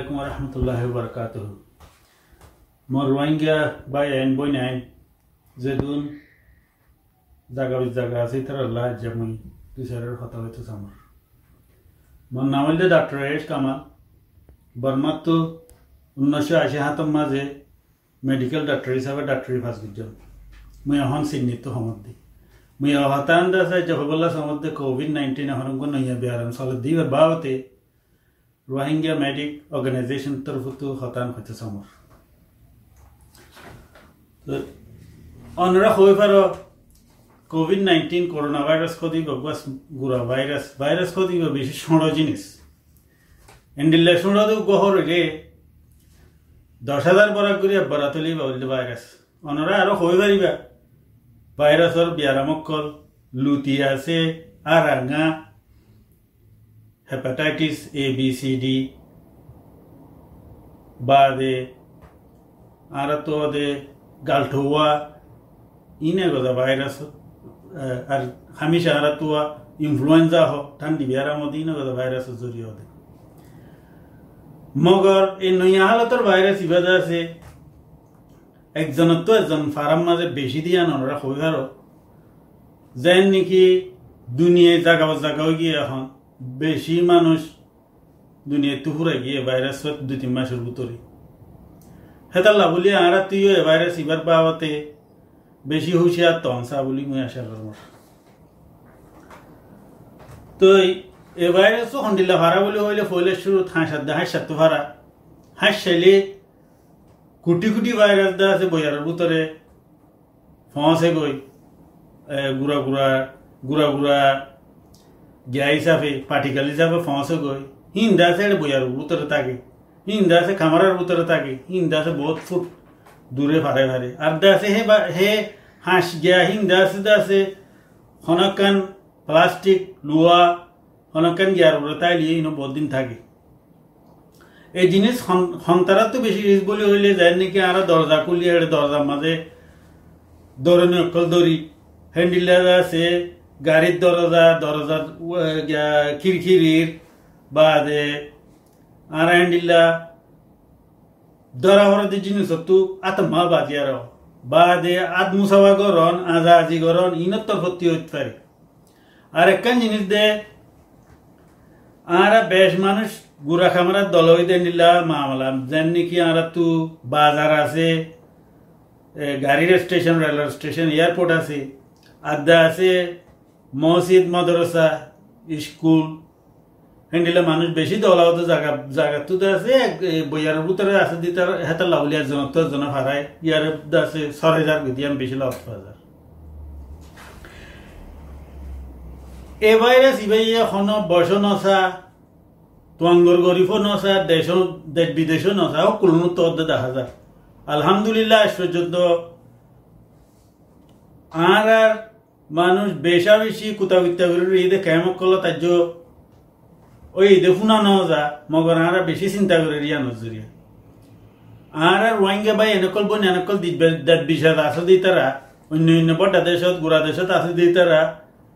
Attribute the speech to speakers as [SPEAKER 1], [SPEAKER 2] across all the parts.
[SPEAKER 1] alaikum warahmatullahi wabarakatuh. Mor Rohingya by and boy nine Zedun জাগা জাগা আছে তার আল্লাহ জামুই তুষারের কথা হইতো আমার মন নাম হইলে ডাক্তার এস কামাল বর্মার তো উনিশশো আশি হাতম মাঝে মেডিকেল ডাক্তার হিসাবে ডাক্তারি ফাঁস গুজন মুই এখন চিহ্নিত সমদ্ধি। মুই অহতান দাস জহবল্লা সমদ্ধে কোভিড নাইন্টিন এখন নইয়া বিহারাম চলে। দিবার বাবতে রোহিঙ্গা মেডিক অর্গানাইজেশন তরফতো হতান হইতে সমর। অনরা হয়ে পারো কোভিড নাইন্টিন করোনা ভাইরাস কদি বাস গুড়া ভাইরাস ভাইরাস কদি বেশি সড় জিনিস। এন্ডিল্লা সড় গহর রে দশ হাজার বরাক করিয়া বরাতলি বললে ভাইরাস অনরা আরও হয়ে পারিবা। ভাইরাসর বিয়ারামকল লুতি আছে আর hepatitis A B C D বাদে আর তো দে গালঠোয়া ইনে গজা ভাইরাস আর হামিশা আর তো ইনফ্লুয়েঞ্জা হ, ঠান্ডি বিয়ারা মধ্যে ইনে গজা ভাইরাস জড়িয়ে হতে। মগর এই নইয়া হালতর ভাইরাস ইবাদা আছে। একজনের তো একজন ফার্ম মাঝে বেশি দিয়া নরা হইবার যেন নাকি দুনিয়ায় জাগা জাগা গিয়ে এখন বেশি মানুষ দুনিয়ায় তুহুরা গিয়ে ভাইরাস দুই তিন মাসের ভিতরে। হেতাল্লা বলি আর তুইও এ ভাইরাস ইবার পাওয়াতে বেশি হুঁশিয়ার তনসা বলি মুই আশা করব। তো এ ভাইরাস হন্ডিল্লা ভাড়া বলে হইলে ফইলে শুরু হাঁসার দা হাঁসার তো ভাড়া। হাঁস চাইলে কুটি কুটি ভাইরাস দা আছে বইয়ারের ভিতরে। ফসে গই গুড়া গুড়া গুড়া গুড়া গ্যা হিসাবে পার্টিকেল হিসাবে ফসে গই হিন্দা আছে বইয়ার ভিতরে থাকে হিন্দা আছে খামারের ভিতরে থাকে হিন্দা আছে বহুত ফুট দূরে ভারে ভারে আর দা আছে হে হে হাঁস গিয়া হিন্দা আছে দা আছে হনকান প্লাস্টিক লোহা হনকান গিয়ার উপরে তাই লিয়ে ইনো বহুত দিন থাকে এই জিনিস সন্তারা তো বেশি রিস্ক বলি হইলে যায় নাকি আর দরজা খুলিয়ে দরজার মাঝে দরনি অকল দড়ি হ্যান্ডিলার আছে গাড়ির দরজা দরজার খিড়খিরির বাদে আর হ্যান্ডিল্লা দরা হরদি জিনিস তু আত্মা বাজিয়ার বাদে আত্মসাবা গরন আজা আজি গরন ইনত তরফতি হইতে পারে। আর একখান জিনিস দে, আর বেশ মানুষ গুড়া খামারার দল হইতে নিলা মামলা। যেন নাকি আর তু বাজার আছে গাড়ির স্টেশন, রেলওয়ে স্টেশন, এয়ারপোর্ট আছে, আড্ডা আছে মসজিদ, মাদ্রাসা, স্কুল হেন্ডিলে মানুষ বেশি দলাও তো জায়গা জায়গা তো আছে বইয়ার ভিতরে আছে দিতে হেতা লাউলিয়া জন তো জন ভাড়ায় ইয়ার আছে ছয় হাজার গদিয়াম বেশি লাভ হাজার এ ভাইরাস ইবাই এখন বয়স নসা তোয়াঙ্গর গরিফও নসা দেশ দেশ বিদেশও নসা ও কুলনু তো দেখা যায়। আলহামদুলিল্লাহ পর্যন্ত আর আর মানুষ বেশা বেশি কুতা বিত্তা করে ঈদে কেমক করল তার ওই ঈদে শুনা নেওয়া যা মগর আর বেশি চিন্তা করে রিয়া নজরিয়া। আর আর ওয়াইঙ্গে বাই এনেকল বোন এনেকল দেশ বিষাদ আছে দি তারা, অন্য অন্য বড় দেশত গুড়া দেশত আছে দি তারা,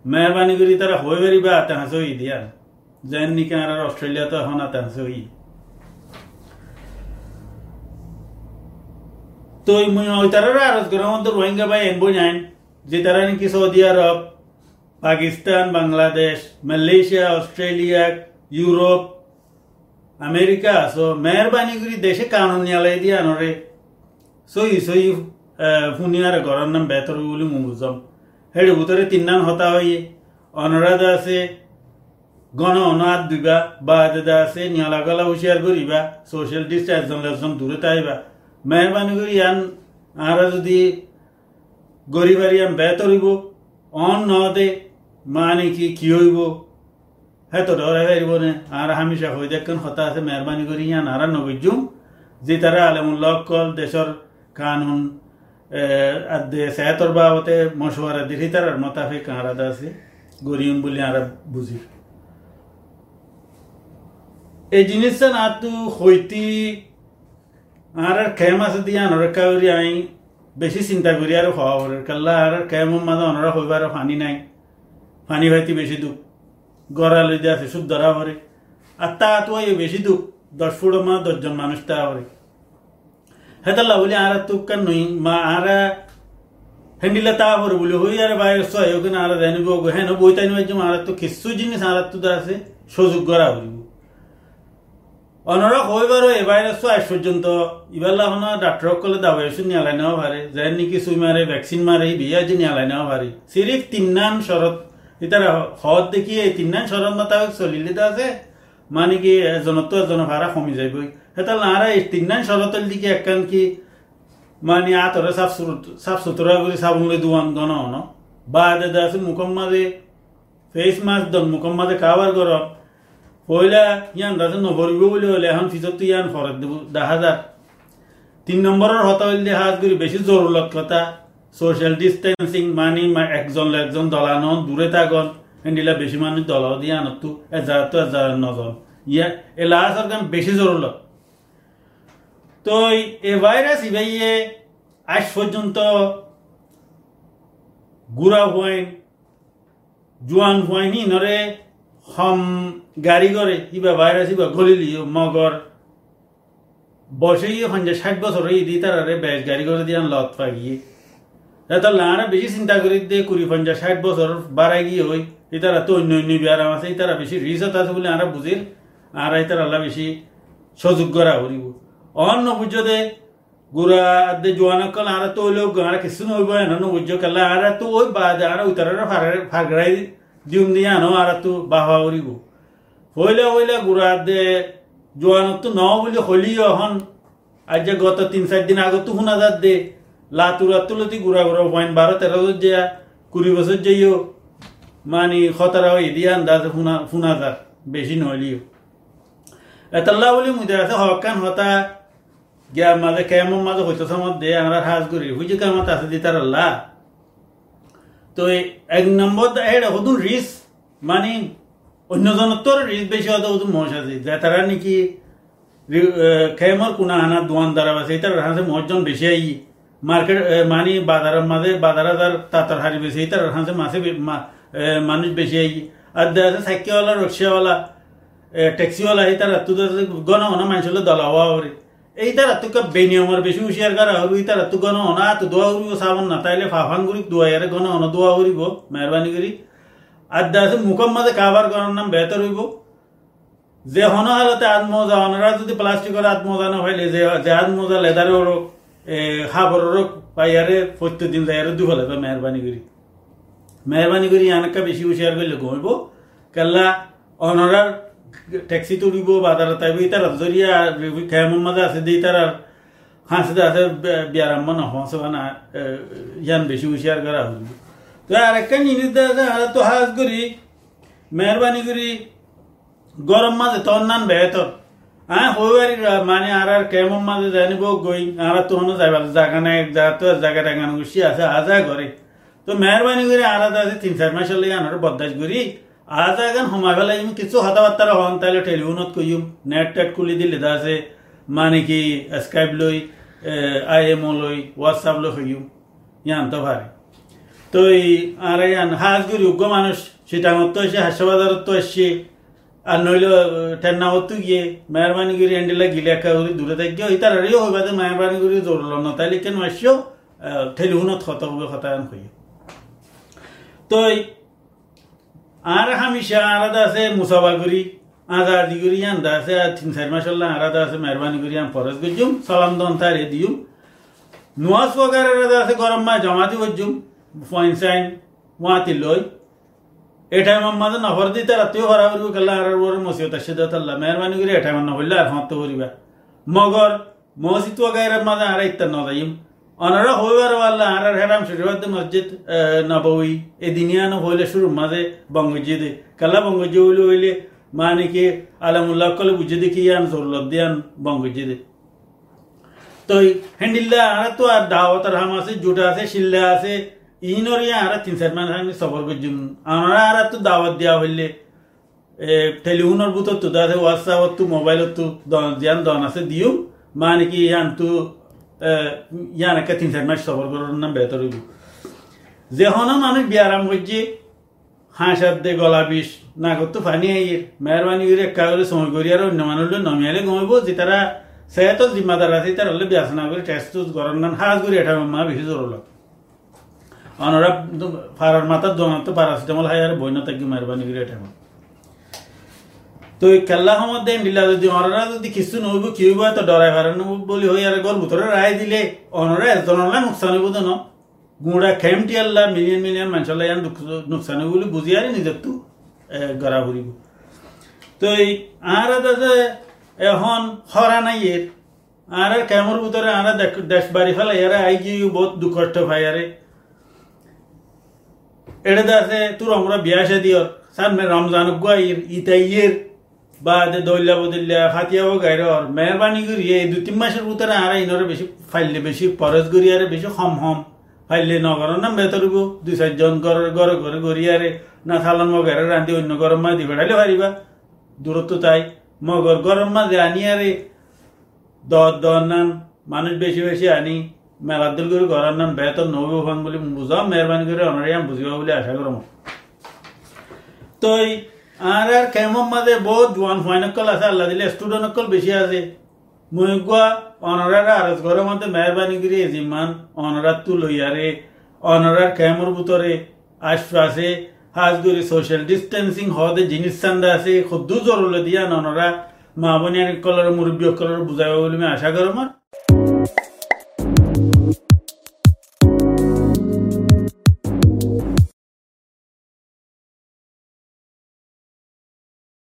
[SPEAKER 1] মেহরবানি করি তারা হয়ে বেরিবা আতে হাসে ওই দিয়া যেন নিকে আর অস্ট্রেলিয়া তো এখন আতে হাসে ওই তো ওই তারা আরজ করার মধ্যে রোহিঙ্গা বাই এনবো নাইন তারা নাকি Saudi Arab Pakistan, Bangladesh, Malaysia, Australia, Europe, America, so মেহরবানি করে দেশে কানুন নিয়ালাই দিয়া নরে। সই সই ফুনিয়ার ঘরের নাম বেতর বলে মুজম হেড ভিতরে তিন নাম হতা হই অনুরাধ আছে, গণ অনাথ দিবা বা দাদা আছে, নিয়ালা গলা হুশিয়ার করিবা সোশ্যাল ডিস্টেন্স দূরে তাইবা। মেহরবানি করে ইয়ান আর যদি গরিবারি আম বেতর হইব অন ন দে মানে কি কি হইব হ্যাঁ তো ডরে হারিব নে আর হামেশা হয়ে দেখেন হতা আছে মেহরবানি করি ইয়ান আর নবজুম যে তারা আলমুল্লাহ কল, দেশর কানুন সেহতর বাবতে মশওয়ারা দিলি তার মোতাফিক আলাদা আছে গরিয়ম বলে আর বুঝি। এই জিনিসটা না তো হইতি আর খেম আছে দিয়া আনরে কাউরি আই বেশি চিন্তা করি আর হওয়া পরে কাল্লা আর খেম মাঝে অনরা হইবার পানি নাই। পানি ভাইতি বেশি দুঃখ। গড়া দিয়া আছে সুদ ধরা পরে আর তা তো বেশি দুঃখ। দশ ফুট মা দশজন মানুষ তা করে হেতাল্লা বলি আর তুকান নই। মা আর হেন্ডিলা তা করে বলি হই আর বাইরে সয় ওখানে আর জানিব হ্যাঁ বইতাই নয় আর তো কিছু জিনিস আর তো আছে। সুযোগ করা হইব অনরা হইবারও এ ভাইরাস আজ পর্যন্ত ইবাল্লা হন ডাক্তার কলে দাবাই নিয়ালাই নেওয়া পারে যাই নাকি সুই মারে ভ্যাকসিন মারে বিয়া যে নিয়ালাই নেওয়া পারে সিরিফ তিন্নান শরৎ ইতারা হদ দেখি এই তিন্নান শরৎ মোতাবেক চলিলে আছে মানে কি এজনত এজন ভাড়া কমি যাইবই। হেতাল নারা এই তিন্নান শরতের দিকে একখান কি মানে আতরে সাফ সাফ সুতরা করে সাবুনলে দুয়ান গণ হন। বা দাদা আছে মুখম মাঝে ফেস মাস্ক দন মুখম মাঝে খাবার গরম পয়লা ইয়ান রাজা নভরিব বলে হলে এখন পিছত ইয়ান ফরত দেব দেখা যাক তিন নম্বরের হতা হইলে হাত করি বেশি জরুরত কথা সোশ্যাল ডিস্টেন্সিং মানি একজন একজন দলানো দূরে থাকন হেন্ডিলা বেশি মানুষ দল দিয়ে আনত এজার তো এজার নজন। ইয়া এলা সরকার বেশি জরুরত তো এ ভাইরাস ইভাইয়ে আজ পর্যন্ত গুড়া হইন জোয়ান হয়নি নরে হম গাড়ি করে, ইবা ভাইরাস ইবা গলিলি, মগর। বসে গিয়ে যে ষাট বছর, এই দি তারা রে বেশ গাড়ি করে দিয়ে লত পাগিয়ে। এটা লারা বেশি চিন্তা করি দে, কুড়ি, পঞ্চাশ, ষাট বছর বাড়াই গিয়ে হই। এই তারা তো অন্য অন্য বিয়ারাম আছে, এই তারা বেশি রিসত আছে বলে আরা বুঝির আর এই তারা আল্লাহ বেশি সুযোগ করা করিব। অন্য বুঝো দে গুড়া দে জোয়ানক কল, আর তো হইলেও আর কিছু নইব, এনে বুঝো কালা, আর তো ওই বাদ আর ওই তারা ফাগড়াই দিউম দিয়ে আনো আর তো বাহা করিব হইলে হইলে গুড়া দে জোয়ানত ন বলে হলিও এখন আজ যে গত তিন চার দিন আগত শুনা যাত দে। লাতুরা তুলতি গুড়া গুড়া পয়েন্ট বারো তেরো যে কুড়ি বছর যাইও মানে খতরা হয়ে দিয়ে আন্দাজ শুনা শুনা যাক বেশি নহলিও। এতাল্লা বলি মুদে আছে, হকান হতা গিয়া মাঝে কেমন মাঝে হইতো সময় দে, আমরা হাজ করি হুইজে কামত আছে দি তার আল্লাহ। তো এক নম্বর এটা হতুন রিস মানে অন্যজনের তোর রিস বেশি হতো হতুন মহস আছে। যে তারা নাকি খেমর কোনা আনা দোয়ান দ্বারা আছে তার হাসে মহজন বেশি আই। মার্কেট মানে বাজারের মাঝে, বাজার হাজার তাতার হারি বেশি তার হাসে মাসে মানুষ বেশি আই। আর দেখা আছে সাইকেলওয়ালা, রিক্সাওয়ালা ট্যাক্সিওয়ালা তারা তুই গণ হন মানুষ হলে দলা হওয়া এই তারা তোকে বেনিয়মের বেশি হুঁশিয়ার করা হবি তারা তো গণ হনা তো দোয়া করিব সাবান না, তাইলে ফাফান করি দোয়া ইয়ারে গণ হন দোয়া করিব, মেহরবানি করি। আর আছে মুখম মাঝে কাবার করার নাম বেহতর হইব। যে হন হালতে আত্মজা অনরা যদি প্লাস্টিকের আত্মজা না হইলে যে যে আত্মজা লেদারের রোগ খাবারের রোগ পাইয়ারে প্রত্যেক দিন যাইয়ারে দুফলে মেহরবানি করি। মেহরবানি করি আনকা বেশি হুঁশিয়ার করলে ঘুমাইব কেল্লা অনরার ট্যাক্সি তুলিব বাজার তাইব ইতার জরিয়া খেমন মাঝে আছে দিয়ে তার হাসিতে আছে বিয়ারাম্মা নহসে না ইয়ান বেশি হুঁশিয়ার করা হইব তো আর একটা জিনিস দেখা তো হাজ করি মেহরবানি করি গরম মাঝে তোর নান বেহতর হ্যাঁ হইবারি মানে আর আর কেমন মাঝে জানিব গই আর তো হনো যাইবার জায়গা নাই যা তো জায়গা টাঙ্গানো গুছি আছে, আজা করে তো মেহরবানি করে আলাদা আছে তিন চার মাসের লাগে আনার বদাস করি আজ এখন সময় কিছু কথাবার্তা হন তাহলে টেলিফোনত কইম নেট টেট খুলি দিলে দা আছে মানে কি স্কাইপ লই আই এম লই হোয়াটসঅ্যাপ লই হইম ইয়ান তো ভারে তো এই আর ইয়ান হাজ করি উগ্র মানুষ সেটা তো এসে হাসপাতালত তো এসছে আর নইলে টেন্নাওত গিয়ে মেহরবানি করে এন্ডেলা গিলে একা করে দূরে থাকি ওই তার আরেও হইবা মেহরবানি করে জরুল না, তাইলে কেন আসছো টেলিফোনত হবে খতায়ন হইয়া তো আর হামিশা আলাদা আছে, মুসাফা করি, আজাদি করি আন্দা আছে, আর তিন চার মাস আলাদা আছে, মেহরবানি করি, আম ফরজ করছুম সালাম দন তারে দিম নোয়াজ বগার আলাদা আছে, গরম মা জমা দি করছুম ফাইন সাইন, ওয়াতি লই। এটাই মাঝে নফর দি তার তুই হরা করিব কেলা আর ওর মসিয়ত আসে আল্লাহ। মেহরবানি করে এটাই মান হইলে আর ফাঁত করিবা। মগর, মসজিদ গায়ের মাঝে আর ইত্যাদ নদাইম অনারা হইবার আল্লাহ আর হেরাম শরীফাত মসজিদ নবী এ দিনিয়ানো হইলে শুরু মাঝে বঙ্গজিদে। কালা বঙ্গজি হইলে হইলে মানে কি আলামুল্লাহ কলে বুঝে দেখি আন জরুলত দিয়ান বঙ্গজিদে। তো হ্যান্ডিল্লা আর তো আর দাওয়াত হাম আছে, জুটা আছে, শিল্লা আছে। ইনর ইয়া আর তিন চার মান আমি সবর করছুম। আমরা আর তো দাওয়াত দেওয়া হইলে টেলিফোনের বুতর তো আছে হোয়াটসঅ্যাপত তো, মোবাইলত তো দিয়ান দন আছে দিও মানে কি ইয়ান তো ইয়ান একটা তিন চার মাস সফর করার নাম বেহতর হইব যে হন মানুষ বিয়ারাম করছে হাঁসার দে গলা বিষ না করতো পানি আইয়ের মেহরবানি করে একা করে সময় করি আর অন্য মানুষ নমিয়ালে ঘুমাইব যে তারা সে তো জিম্মাদার আছে তার হলে বিয়াস না করে টেস্ট টুস গরম নান হাজ করে এটা মা বেশি জোর হলো অনরা ফারার মাথার দোকান তো প্যারাসিটামল হাই আর বইনা থাকি মেহরবানি করে এটা তো এই খেলা সময় দেন দিলা যদি অনরা যদি কিছু নহব কি হইব তো ডরাই পারে বলি হই, আর গল ভিতরে রায় দিলে, অনরা এজনলা নোকসান হইব তো ন? গুঁড়া খেমটি আল্লাহ মিলিয়ন মিলিয়ন মানুষের ইয়ান নোকসান হইব বলে বুঝি আর নিজের তো গড়া ফুরিব তো এই আর আছে এখন হরা নাই এর আর কেমর ভিতরে আর দেশ বাড়ি ফেলে এরা আই গিয়ে বহুত দুঃখ কষ্ট পাই আরে এটা আছে তোর আমরা বিয়া দিওর সামনে রমজান গুয়াইর ইতাইয়ের বা দৈল্লা বদল্লা ফাতিয়াও গাইরর মেহরবানি করি এই দু তিন মাসের ভিতরে আর ইনরে বেশি ফাইলে বেশি পরশ করি আরে বেশি হম হম ফাইলে নগর নাম বেতরব দুই চারজন ঘরের ঘরে ঘরে গড়ি আরে না থালান মগের রান্ধি অন্য গরম মা দি বেড়াইলে পারিবা দূরত্ব তাই মগর গরম মাঝে আনি আরে দর দর নান মানুষ বেশি বেশি আনি মেলার দিল করে ঘরের নাম বেতন নবী বলে বুঝাও মেহরবানি করে অনারিয়াম বুঝিবা বলে আশা করম তো আর আর কেমন মাঝে বহুত জোয়ান ফাইনকল আছে, আল্লাহ দিলে স্টুডেন্ট অকল বেশি আছে। মই গোয়া অনরার আরজ ঘরের মধ্যে মেহরবানি করে যিমান অনরার তু লইয়ারে অনরার কেমর ভিতরে আশ্বাসে হাজ করে সোশ্যাল ডিস্টেন্সিং হওয়াতে জিনিস চান্দা আছে খুদ্দু জরুরি দিয়া অনরা মা মুরব্বী কলর বুঝাইব বলে আমি আশা করম